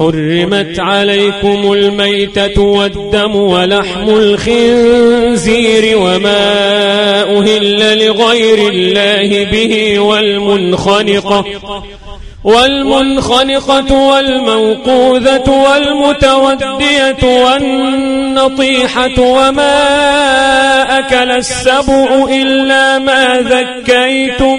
حرمت عليكم الميتة والدم ولحم الخنزير وما أهل لغير الله به والمنخنقة والمنخنقة والموقوذة والمتودية والنطيحة وما أكل السبع إلا ما ذكيتم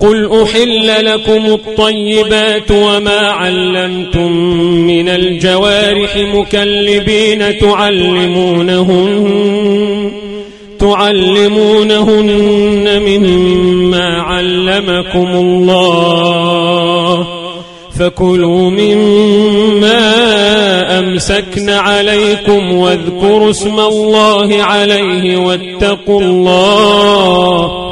قل أحل لكم الطيبات وما علمتم من الجوارح مكلبين تعلمونهن تعلمونهن مما علمكم الله فكلوا مما أمسكن عليكم واذكروا اسم الله عليه واتقوا الله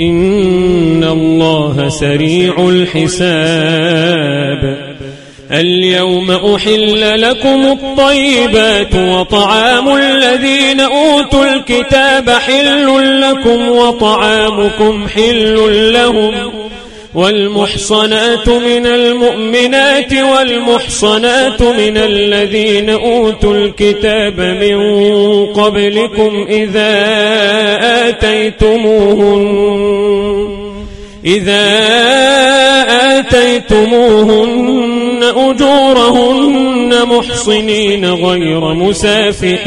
إن الله سريع الحساب. اليوم أحل لكم الطيبات وطعام الذين أوتوا الكتاب حل لكم وطعامكم حل لهم. والمحصنات من المؤمنات والمحصنات من الذين أوتوا الكتاب من قبلكم إذا آتيتموهن إذا آتيتموهن أجورهن محصنين غير مسافحين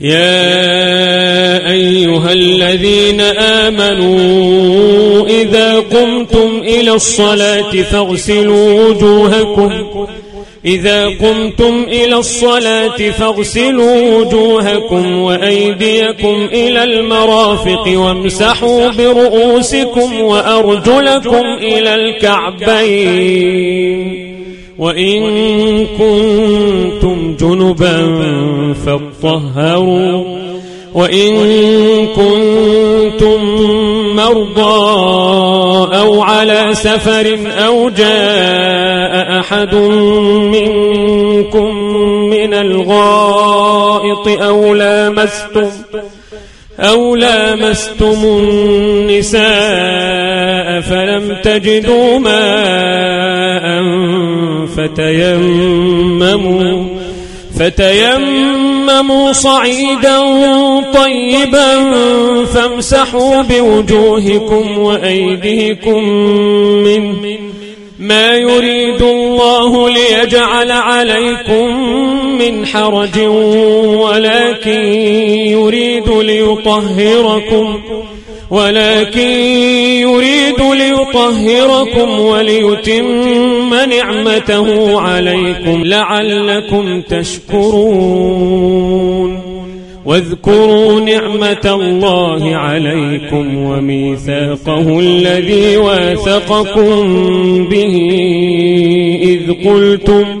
يا أيها الذين آمنوا إذا قمتم إلى الصلاة فاغسلوا وجوهكم. إذا قمتم إلى الصلاة فاغسلوا وجوهكم وأيديكم إلى المرافق وامسحوا برؤوسكم وأرجلكم إلى الكعبين. وإن كنتم جنبا فاطهروا وإن كنتم مرضى أو على سفر أو جاء أحد منكم من الغائط أو لامستم أو لامستم النساء فلم تجدوا ماء فتيمموا فتيمموا صعيدا طيبا فامسحوا بوجوهكم وأيديكم منه ما يريد الله ليجعل عليكم من حرج ولكن يريد ليطهركم. ولكن يريد ليطهركم وليتم نعمته عليكم لعلكم تشكرون. واذكروا نعمة الله عليكم وميثاقه الذي واثقكم به إذ قلتم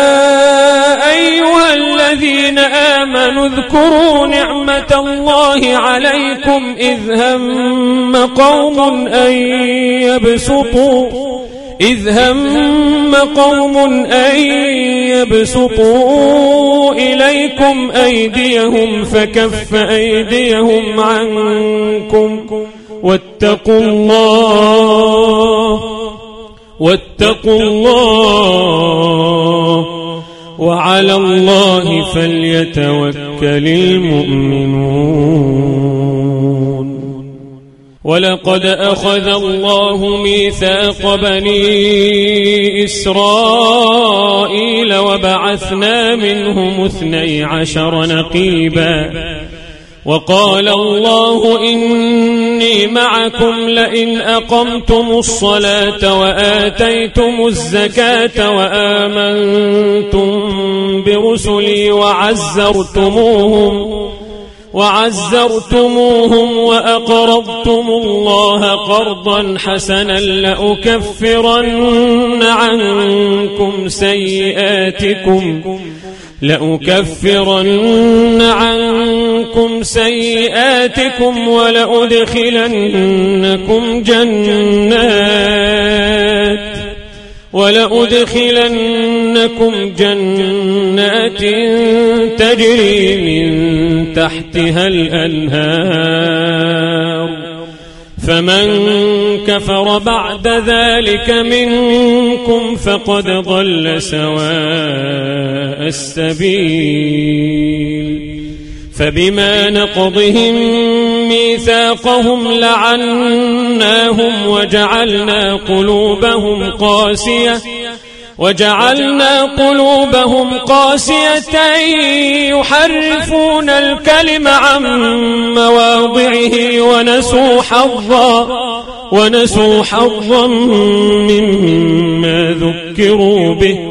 آمنوا اذكروا نعمة الله عليكم إذ هم قوم أن يبسطوا إذ هم قوم أن يبسطوا إليكم أيديهم فكف أيديهم عنكم واتقوا الله واتقوا الله وعلى الله فليتوكل المؤمنون. ولقد أخذ الله ميثاق بني إسرائيل وبعثنا منهم اثني عشر نقيبا. وقال الله إني معكم لئن أقمتم الصلاة وآتيتم الزكاة وآمنتم برسلي وعزرتموهم وعزرتموهم وأقرضتم الله قرضا حسنا لأكفرن عنكم سيئاتكم لأكفرن عنكم سيئاتكم ولأدخلنكم جنات ولأدخلنكم جنات تجري من تحتها الأنهار فمن كفر بعد ذلك منكم فقد ضل سواء السبيل فبما نقضهم ميثاقهم لعناهم وجعلنا قلوبهم قاسية وجعلنا قلوبهم قاسية يحرفون الكلم عن مواضعه ونسوا حظا ونسوا حظا مما ذكروا به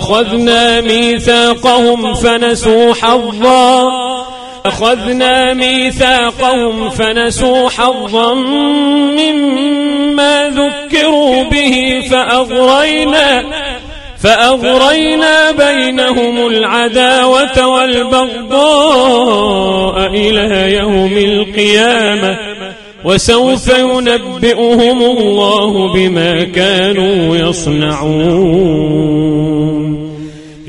أخذنا ميثاقهم فنسوا حظا. أخذنا ميثاقهم فنسوا حظا مما ذكروا به فأغرينا فأغرينا بينهم العداوة والبغضاء إلى يوم القيامة. وسوف ينبئهم الله بما كانوا يصنعون.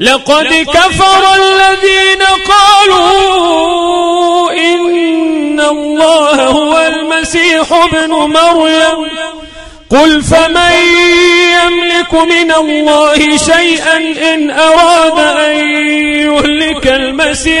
لقد كفر الذين قالوا إن الله هو المسيح ابن مريم. قل فمن يملك من الله شيئا إن أراد أن يهلك المسيح؟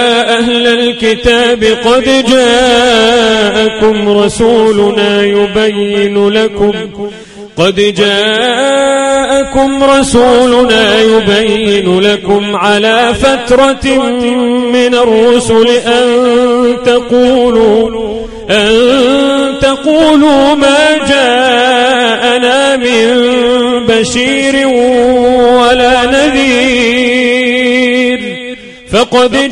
الكتاب قد جاءكم رسولنا يبين لكم. قد جاءكم رسولنا يبين لكم على فترة من الرسل أن تقولوا أن تقولوا ما جاءنا من بشير ولا نذير. فقد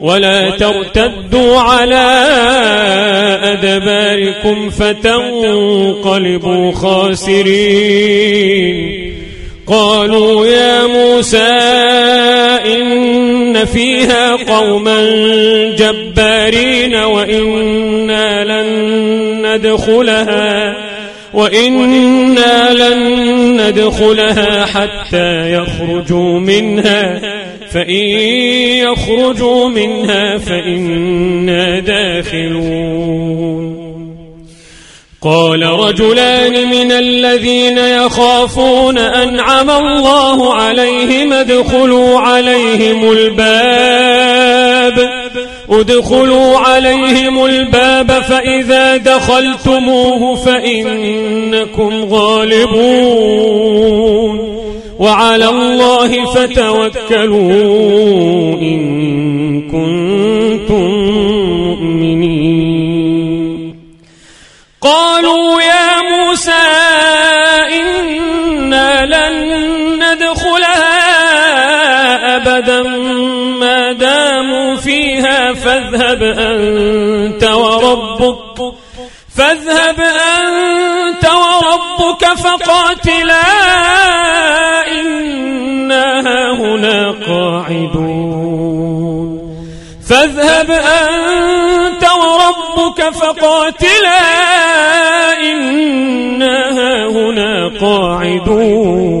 ولا ترتدوا على أدباركم فتنقلبوا خاسرين. قالوا يا موسى إن فيها قوما جبارين وإنا لن ندخلها. وإنا لن ندخلها حتى يخرجوا منها فإن يخرجوا منها فإنا داخلون. قال رجلان من الذين يخافون أنعم الله عليهم ادخلوا عليهم الباب. ادخلوا عليهم الباب فإذا دخلتموه فإنكم غالبون. وعلى الله فتوكلوا إن كنتم فاذهب أنت وربك فاذهب أنت وربك فقاتلا إنا هنا قاعدون. فاذهب أنت وربك فقاتلا إنا هنا قاعدون.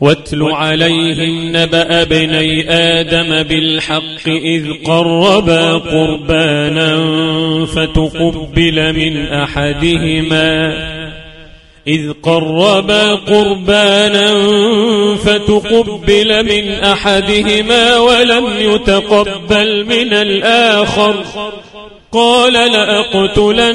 واتل عليهم نبأ ابني آدم بالحق إذ قربا قربانا فتقبل من أحدهما. إذ قربا قربانا فتقبل من أحدهما ولم يتقبل من الآخر. قال لأقتلنك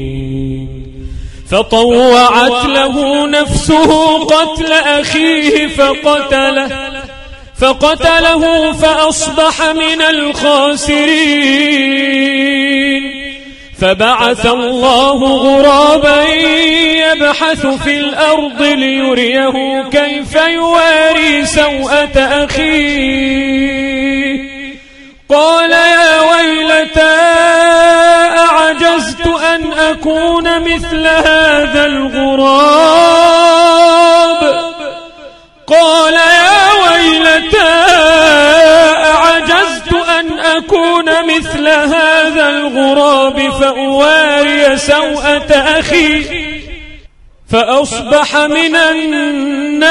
فطوعت له نفسه قتل أخيه فقتله فقتله فأصبح من الخاسرين. فبعث الله غرابا يبحث في الأرض ليريه كيف يواري سوءة أخيه. قال يا أعجزت أن أكون مثل هذا الغراب. قال يا ويلتى أعجزت أن أكون مثل هذا الغراب فأواري سوءة أخي فأصبح من النادمين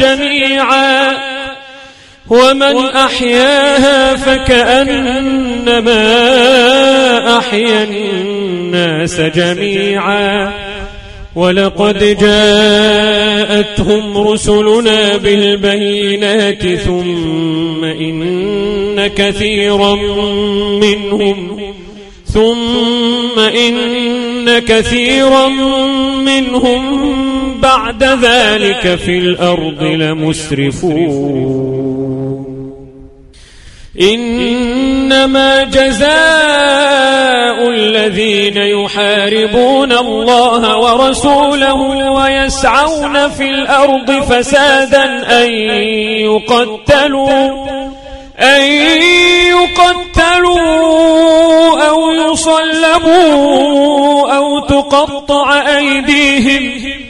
جميعا. ومن أحياها فكأنما أحيا الناس جميعا. ولقد جاءتهم رسلنا بالبينات ثم إن كثيرا منهم ثم إن كثيرا منهم بعد ذلك في الأرض لمسرفون. إنما جزاء الذين يحاربون الله ورسوله ويسعون في الأرض فسادا أن يقتلوا أن يقتلوا أو يصلبوا أو تقطع أيديهم.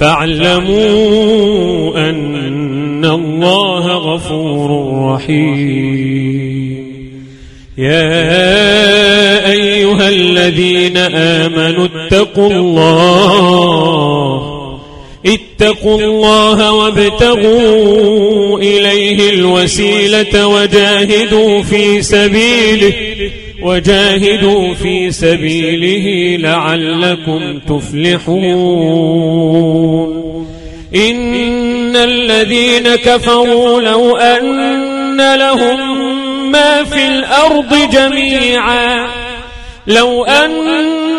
فاعلموا أن الله غفور رحيم. يا أيها الذين آمنوا اتقوا الله. اتقوا الله وابتغوا إليه الوسيلة وجاهدوا في سبيله وجاهدوا في سبيله لعلكم تفلحون. إن الذين كفروا لو أن لهم ما في الأرض جميعا لو أن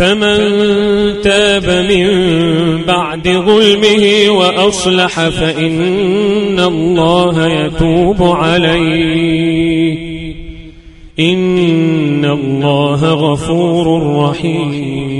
فمن تاب من بعد ظلمه وأصلح فإن الله يتوب عليه. إن الله غفور رحيم.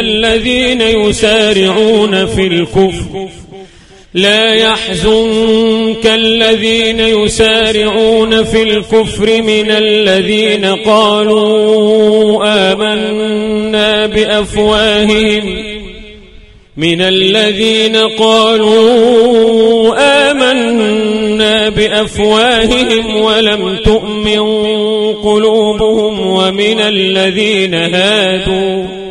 الذين يسارعون في الكفر. لا يحزنك الذين يسارعون في الكفر من الذين قالوا آمنا بأفواههم. من الذين قالوا آمنا بأفواههم ولم تؤمن قلوبهم ومن الذين هادوا.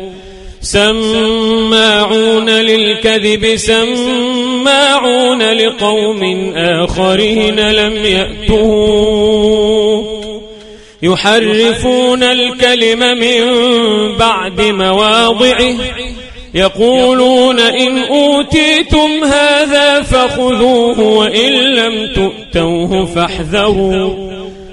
سماعون للكذب سماعون لقوم آخرين لم يأتوك. يحرفون الكلم من بعد مواضعه. يقولون إن أوتيتم هذا فخذوه وإن لم تؤتوه فاحذروا.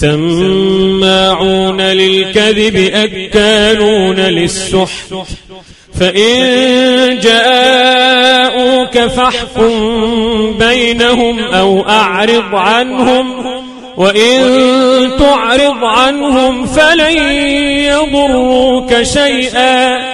سماعون للكذب أكالون للسحت. فإن جاءوك فاحكم بينهم أو أعرض عنهم وإن تعرض عنهم فلن يضروك شيئا.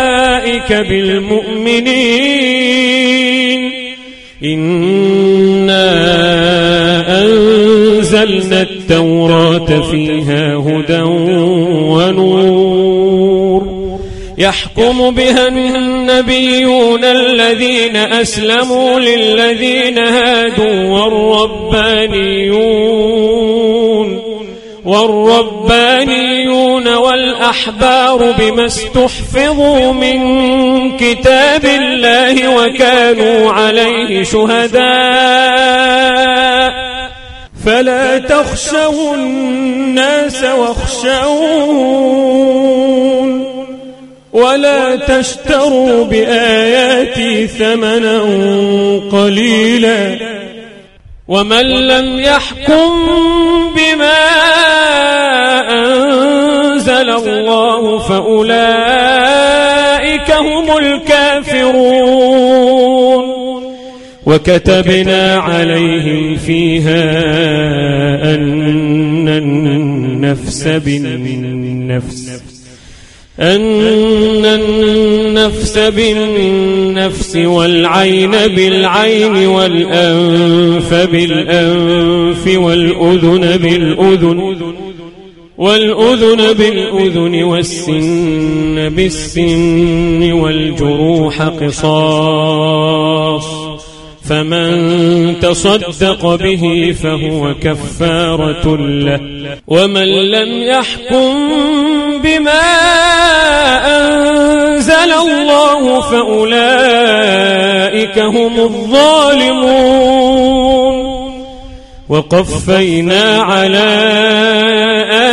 أولئك بالمؤمنين. إنا أنزلنا التوراة فيها هدى ونور. يحكم بها النبيون الذين أسلموا للذين هادوا والربانيون. والربانيون والأحبار بما استحفظوا من كتاب الله وكانوا عليه شهداء. فلا تخشوا الناس واخشون ولا تشتروا بآياتي ثمنا قليلا. ومن لم يحكم بما أنزل الله فأولئك هم الكافرون. وكتبنا عليهم فيها أن النفس بالنفس. أن النفس بالنفس والعين بالعين والأنف بالأنف والأذن بالأذن والأذن بالأذن والسن بالسن والجروح قصاص فمن تصدق به فهو كفارة له. ومن لم يحكم بما أنزل الله فأولئك هم الظالمون. وقفينا على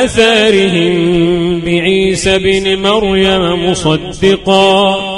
آثارهم بعيسى بن مريم مصدقا.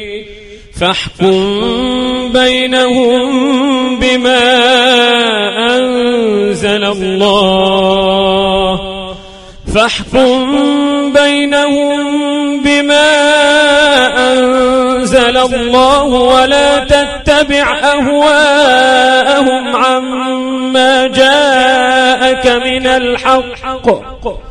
فاحكم بينهم بما أنزل الله. فاحكم بينهم بما أنزل الله ولا تتبع أهواءهم عما جاءك من الحق.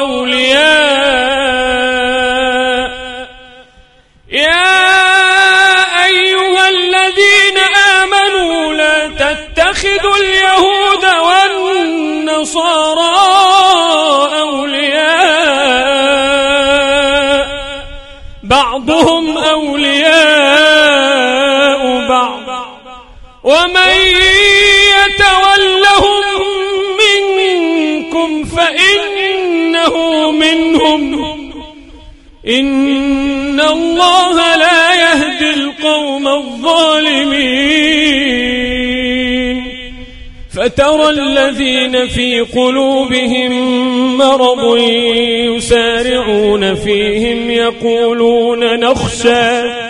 أولياء. يا أيها الذين آمنوا لا تتخذوا اليهود والنصارى أولياء. بعضهم أولياء بعض. ومن يتولهم منكم فإنه منهم. إن الله لا يهدي القوم الظالمين. فترى الذين في قلوبهم مرض يسارعون فيهم يقولون نخشى.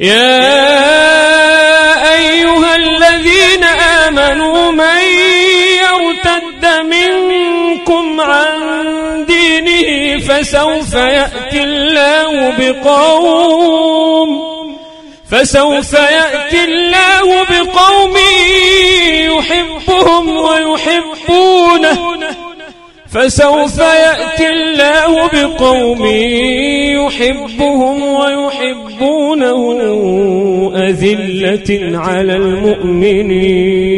يا أيها الذين آمنوا من يرتد منكم عن دينه فسوف يأتي الله بقوم فسوف يأتي الله بقوم يحبهم ويحبونه فسوف يأتي الله بقوم يحبهم ويحبونه أذلة على المؤمنين.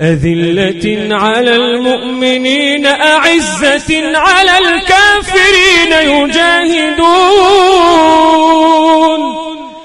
أذلة على المؤمنين أعزة على الكافرين يجاهدون.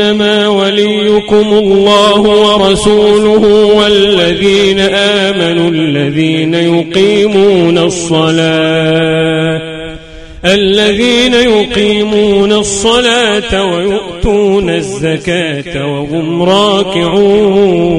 إنما وليكم الله ورسوله والذين آمنوا الذين يقيمون الصلاة الذين يقيمون الصلاة ويؤتون الزكاة وهم راكعون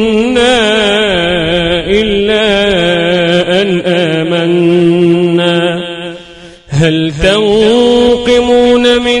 أن آمنا. هل تنقمون منا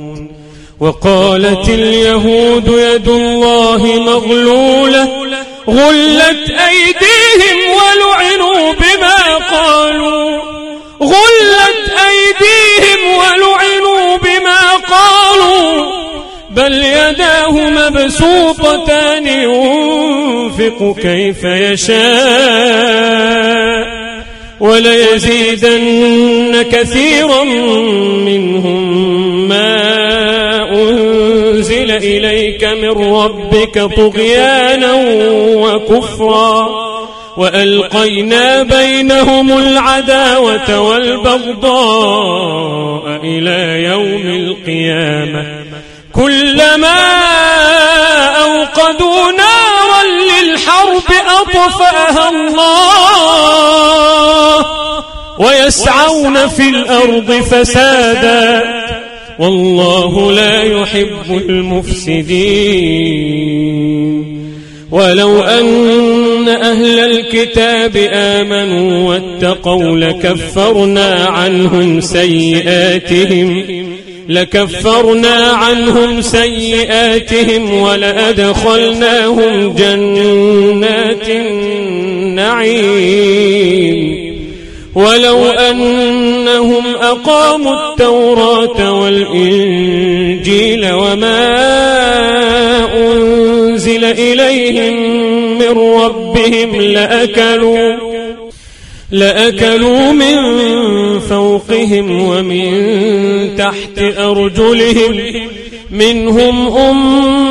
وقالت اليهود يد الله مغلولة غلت أيديهم ولعنوا بما قالوا. غلت أيديهم ولعنوا بما قالوا. بل يداه مبسوطتان ينفق كيف يشاء. وليزيدن كثيرا منهم ما إليك من ربك طغيانا وكفرا وألقينا بينهم العداوة والبغضاء إلى يوم القيامة كلما أوقدوا نارا للحرب أطفأها الله ويسعون في الأرض فسادا والله لا يحب المفسدين. ولو أن أهل الكتاب آمنوا واتقوا لكفرنا عنهم سيئاتهم لكفرنا عنهم سيئاتهم ولأدخلناهم جنات النعيم. ولو أنهم أقاموا التوراة والإنجيل وما أنزل إليهم من ربهم لأكلوا لأكلوا من فوقهم ومن تحت أرجلهم منهم أمة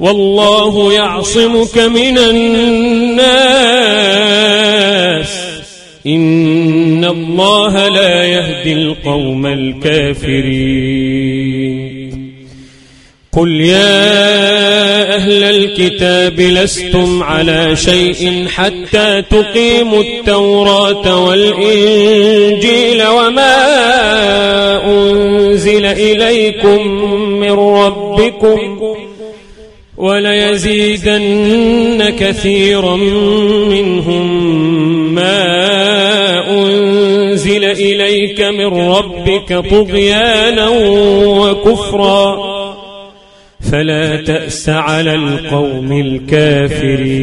والله يعصمك من الناس. إن الله لا يهدي القوم الكافرين. قل يا أهل الكتاب لستم على شيء حتى تقيموا التوراة والإنجيل وما أنزل إليكم من ربكم. وليزيدن كثيرا منهم ما أنزل إليك من ربك طغيانا وكفرا. فلا تأس على القوم الكافرين.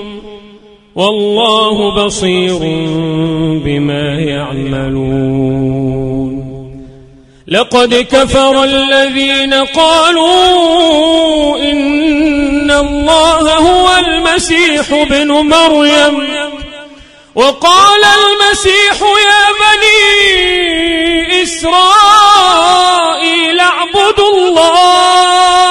والله بصير بما يعملون. لقد كفر الذين قالوا إن الله هو المسيح بن مريم. وقال المسيح يا بني إسرائيل اعبدوا الله.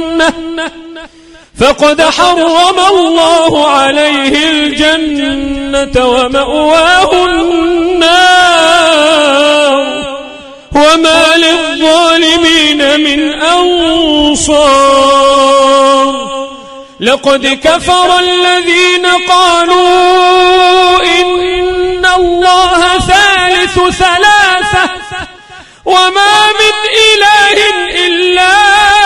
فقد حرم الله عليه الجنة ومأواه النار. وما للظالمين من أنصار. لقد كفر الذين قالوا إن الله ثالث ثلاثة. وما من إله إلا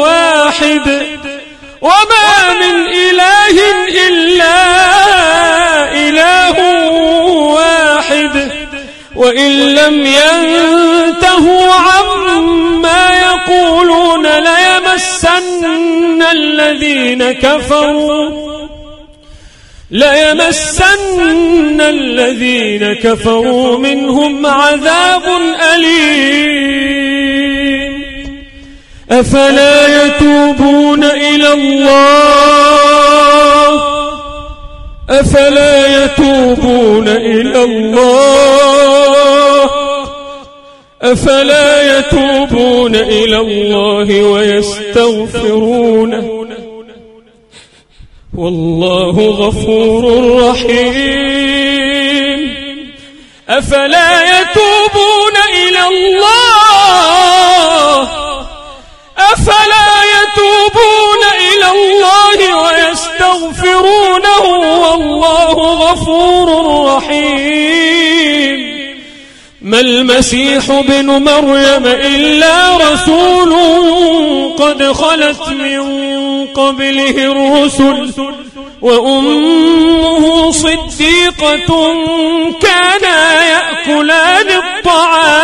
واحد وما من إله إلا إله واحد وإن لم ينتهوا عما يقولون ليمسن الذين كفروا ليمسن الذين كفروا منهم عذاب أليم. أفلا يتوبون إلى الله؟ أفلا يتوبون إلى الله؟ أفلا يتوبون إلى الله ويستغفرونه والله غفور رحيم. أفلا يتوبون إلى الله؟ أفلا يتوبون إلى الله ويستغفرونه والله غفور رحيم. ما المسيح بن مريم إلا رسول قد خلت من قبله الرسل وأمه صديقة كانا يأكلان الطعام.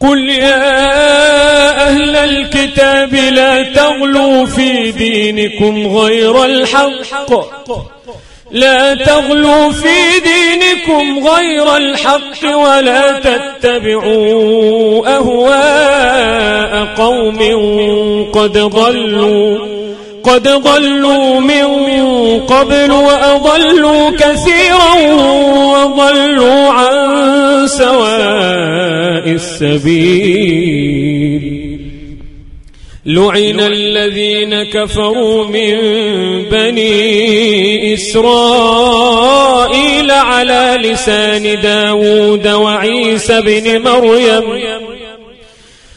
قل يا أهل الكتاب لا تغلوا في دينكم غير الحق. لا تغلوا في دينكم غير الحق ولا تتبعوا أهواء قوم قد ضلوا. قد ضلوا من قبل وأضلوا كثيرا وضلوا عن سواء السبيل. لعن الذين كفروا من بني إسرائيل على لسان داود وعيسى بن مريم.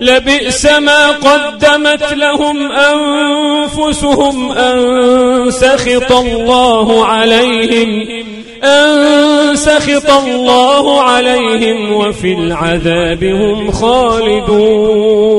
لبئس ما قدمت لهم أنفسهم أن سخط الله عليهم أن سخط الله عليهم وفي العذاب هم خالدون.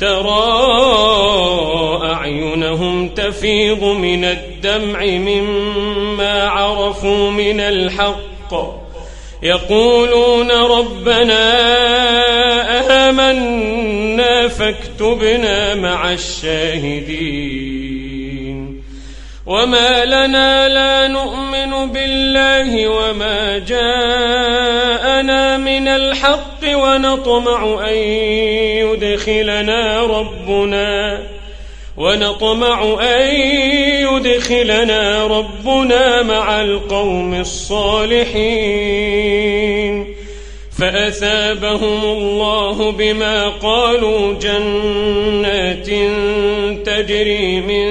ترى أعينهم تفيض من الدمع مما عرفوا من الحق. يقولون ربنا آمنا فاكتبنا مع الشاهدين. وما لنا لا نؤمن بالله وما جاءنا من الحق ونطمع أن يدخلنا ربنا. ونطمع أن يدخلنا ربنا مع القوم الصالحين. فأثابهم الله بما قالوا جنات تجري من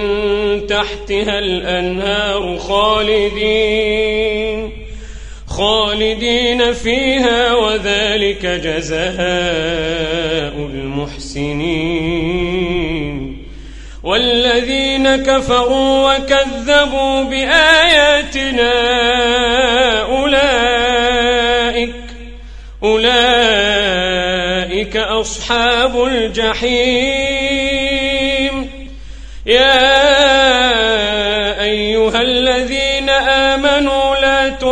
تحتها الأنهار خالدين. خالدين فيها وذلك جزاء المحسنين. والذين الذين كفروا وكذبوا بآياتنا أولئك أولئك أصحاب الجحيم. يا أيها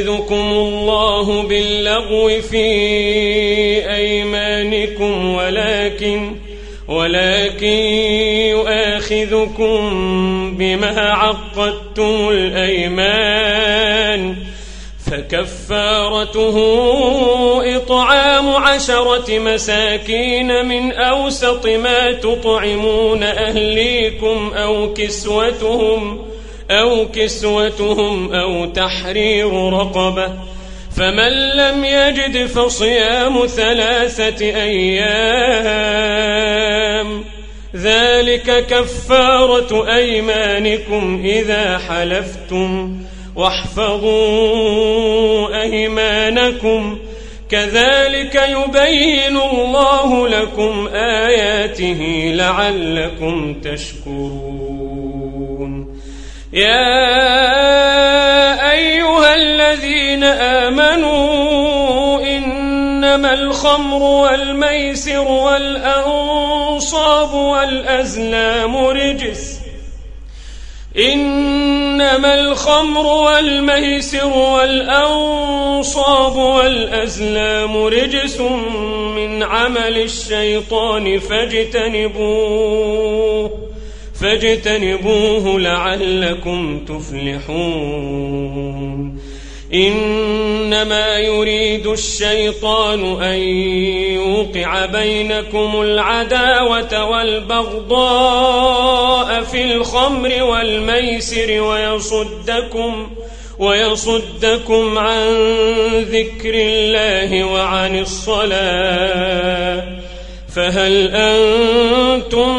يؤاخذكم الله باللغو في أيمانكم ولكن ولكن يؤاخذكم بما عقدتم الأيمان. فكفارته إطعام عشرة مساكين من أوسط ما تطعمون أهليكم أو كسوتهم. أو كسوتهم أو تحرير رقبة فمن لم يجد فصيام ثلاثة أيام ذلك كفارة أيمانكم إذا حلفتم واحفظوا أيمانكم كذلك يبين الله لكم آياته لعلكم تشكرون يا أيها الذين آمنوا إنما الخمر والميسر والأنصاب والأزلام رجس. إنما الخمر والميسر والأنصاب والأزلام رجس من عمل الشيطان فاجتنبوه. فاجتنبوه لعلكم تفلحون. إنما يريد الشيطان أن يوقع بينكم العداوة والبغضاء في الخمر والميسر ويصدكم ويصدكم عن ذكر الله وعن الصلاة. فهل أنتم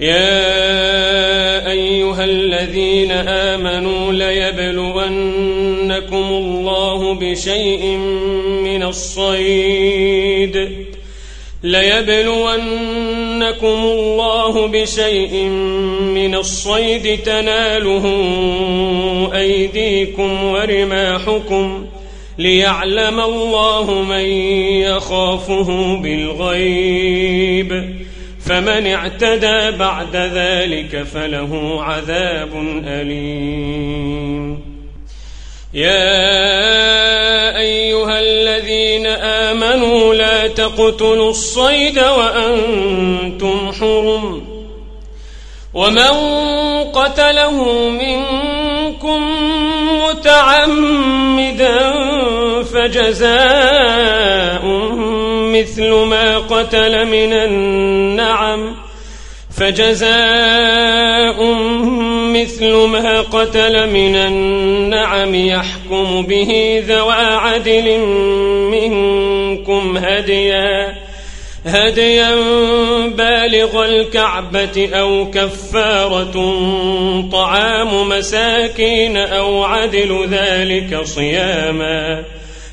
يا أيها الذين آمنوا ليبلونكم الله بشيء من الصيد. ليبلونكم الله بشيء من الصيد. تناله أيديكم ورماحكم ليعلم الله من يخافه بالغيب. فمن اعتدى بعد ذلك فله عذاب أليم. يا أيها الذين آمنوا لا تقتلوا الصيد وأنتم حرم. ومن قتله منكم متعمدا فجزاء مثل ما قتل من النعم فجزاء مثل ما قتل من النعم يحكم به ذوى عدل منكم هديا هديا بالغ الكعبة أو كفارة طعام مساكين أو عدل ذلك صياما.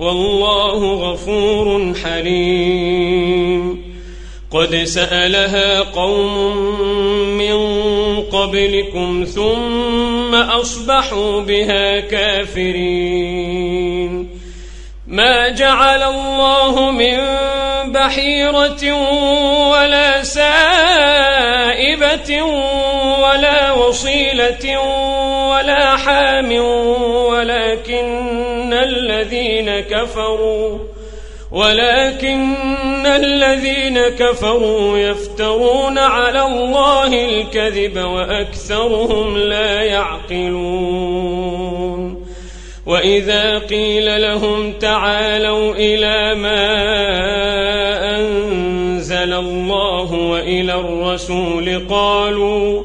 والله غفور حليم. قد سألها قوم من قبلكم ثم أصبحوا بها كافرين. ما جعل الله من بحيرة ولا سائبة ولا وصيلة ولا حام ولكن الذين كفروا ولكن الذين كفروا يفترون على الله الكذب وأكثرهم لا يعقلون. وإذا قيل لهم تعالوا إلى ما أنزل الله وإلى الرسول قالوا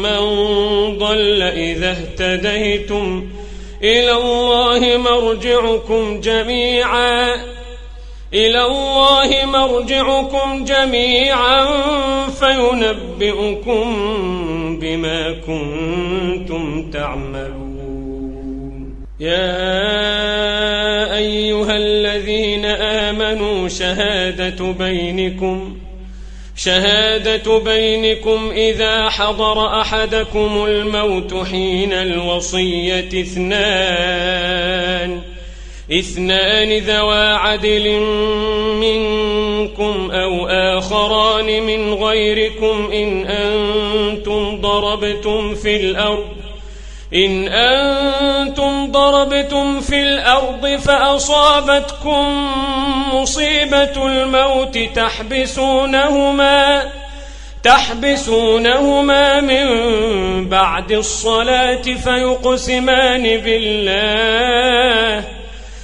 ضل إذا اهتديتم. إلى الله مرجعكم جميعا. إلى الله مرجعكم جميعا. فينبئكم بما كنتم تعملون. يا أيها الذين آمنوا شهادة بينكم. شهادة بينكم إذا حضر أحدكم الموت حين الوصية اثنان. اثنان ذوا عدل منكم أو آخران من غيركم إن أنتم ضربتم في الأرض إن أنتم ضربتم في الأرض فأصابتكم مصيبة الموت تحبسونهما تحبسونهما من بعد الصلاة فيقسمان بالله.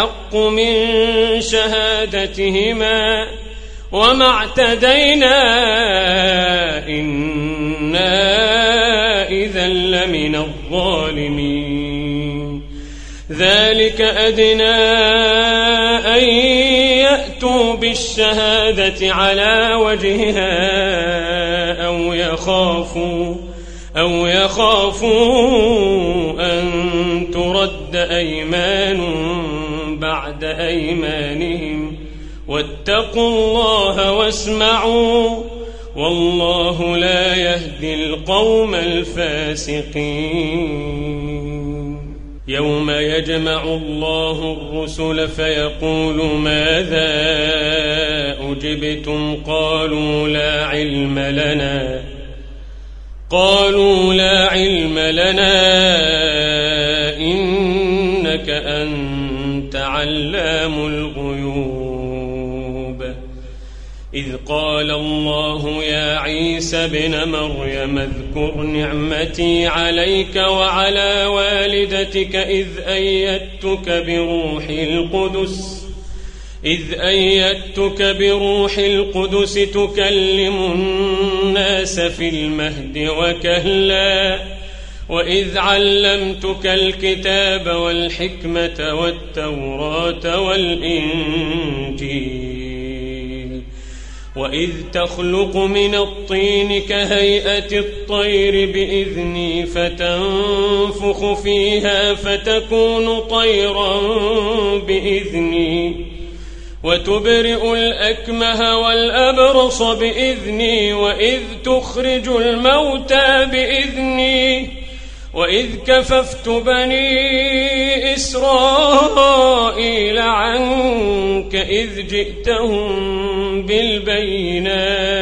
أحق من شهادتهما وما اعتدينا إنا إذا لمن الظالمين. ذلك أدنى أن يأتوا بالشهادة على وجهها أو يخافوا أو يخافوا أن ترد أيمان بعد أيمانهم واتقوا الله واسمعوا والله لا يهدي القوم الفاسقين. يوم يجمع الله الرسل فيقول ماذا أجبتم؟ قالوا لا علم لنا. قالوا لا علم لنا إنك أنت علام الغيوب. إذ قال الله يا عيسى بن مريم اذكر نعمتي عليك وعلى والدتك إذ أيدتك بروح القدس إذ أيدتك بروح القدس تكلم الناس في المهد وكهلا. وإذ علمتك الكتاب والحكمة والتوراة والإنجيل. وإذ تخلق من الطين كهيئة الطير بإذني فتنفخ فيها فتكون طيرا بإذني. وتبرئ الأكمه والأبرص بإذني. وإذ تخرج الموتى بإذني. وإذ كففت بني إسرائيل عنك إذ جئتهم بالبينات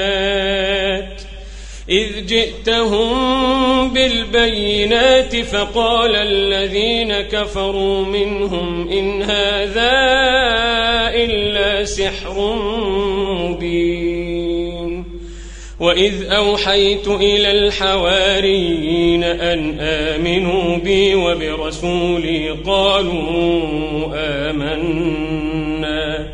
إذ جئتهم بالبينات فقال الذين كفروا منهم إن هذا إلا سحر مبين. وإذ أوحيت إلى الحواريين أن آمنوا بي وبرسولي قالوا آمنا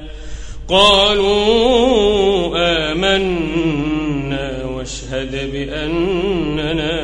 قالوا آمنا واشهد بأننا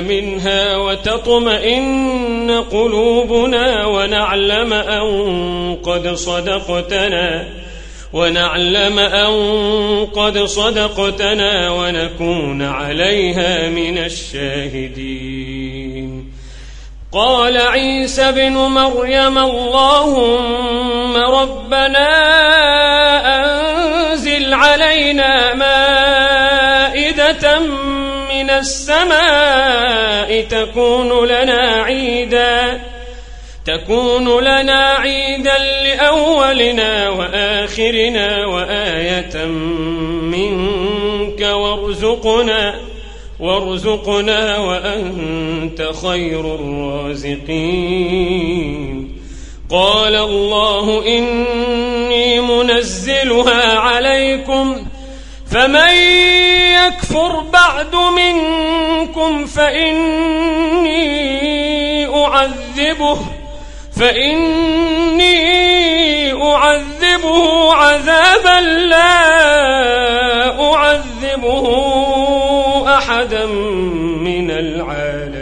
منها وتطمئن قلوبنا ونعلم أن قد صدقتنا ونعلم أن قد صدقتنا ونكون عليها من الشاهدين. قال عيسى بن مريم اللهم ربنا أنزل علينا مائدة من السماء تكون لنا عيدا تكون لنا عيدا لأولنا وآخرنا وآية منك وارزقنا وارزقنا وأنت خير الرازقين. قال الله إني منزلها عليكم فمن يكفر بعد منكم فإني أعذبه فإني أعذبه عذابا لا أعذبه أحدا من العالمين.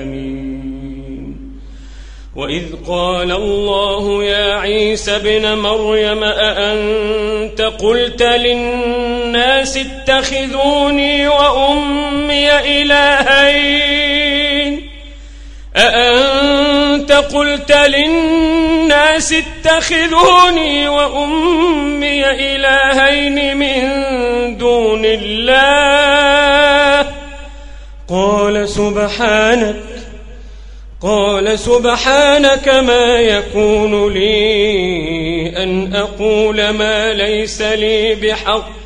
وإذ قال الله يا عيسى ابن مريم أأنت قلت للناس اتخذوني وأمي إلهين. أأنت قلت للناس اتخذوني وأمي إلهين من دون الله؟ قال سبحانك قال سبحانك ما يكون لي أن أقول ما ليس لي بحق.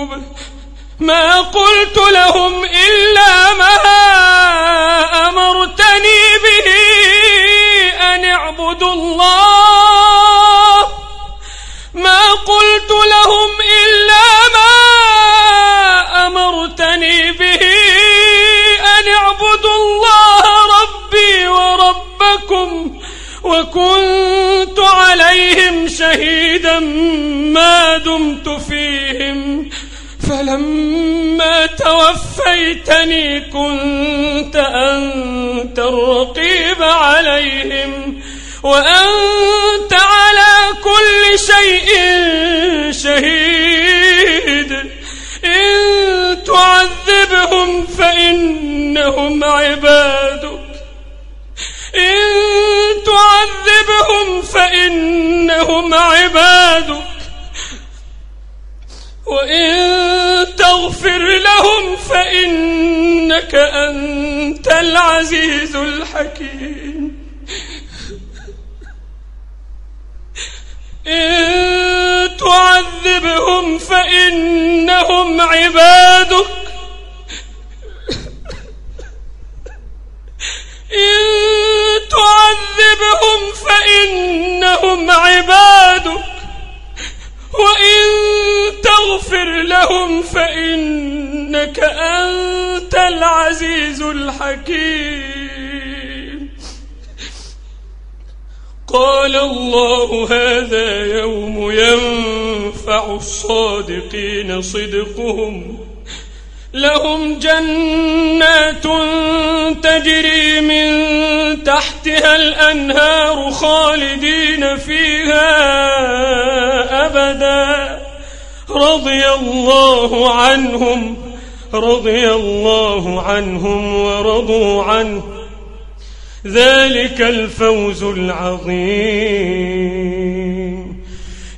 ما قلت لهم إلا ما أمرتني به أن اعبدوا الله. ما قلت لهم إلا ما أمرتني به أن اعبدوا الله ربي وربكم وكنت عليهم شهيدا ما دمت فلما توفيتني كنت أنت الرقيب عليهم وأنت على كل شيء شهيد. إن تعذبهم فإنهم عبادك. إن تعذبهم فإنهم عبادك. وإن تغفر لهم فإنك أنت العزيز الحكيم. إن تعذبهم فإنهم عبادك. إن تعذبهم فإنهم عبادك. وإن تغفر لهم فإنك أنت العزيز الحكيم. قال الله هذا يوم ينفع الصادقين صدقهم لهم جنات تجري من تحتها الأنهار خالدين فيها أبدا. رضي الله عنهم رضي الله عنهم ورضوا عنه. ذلك الفوز العظيم.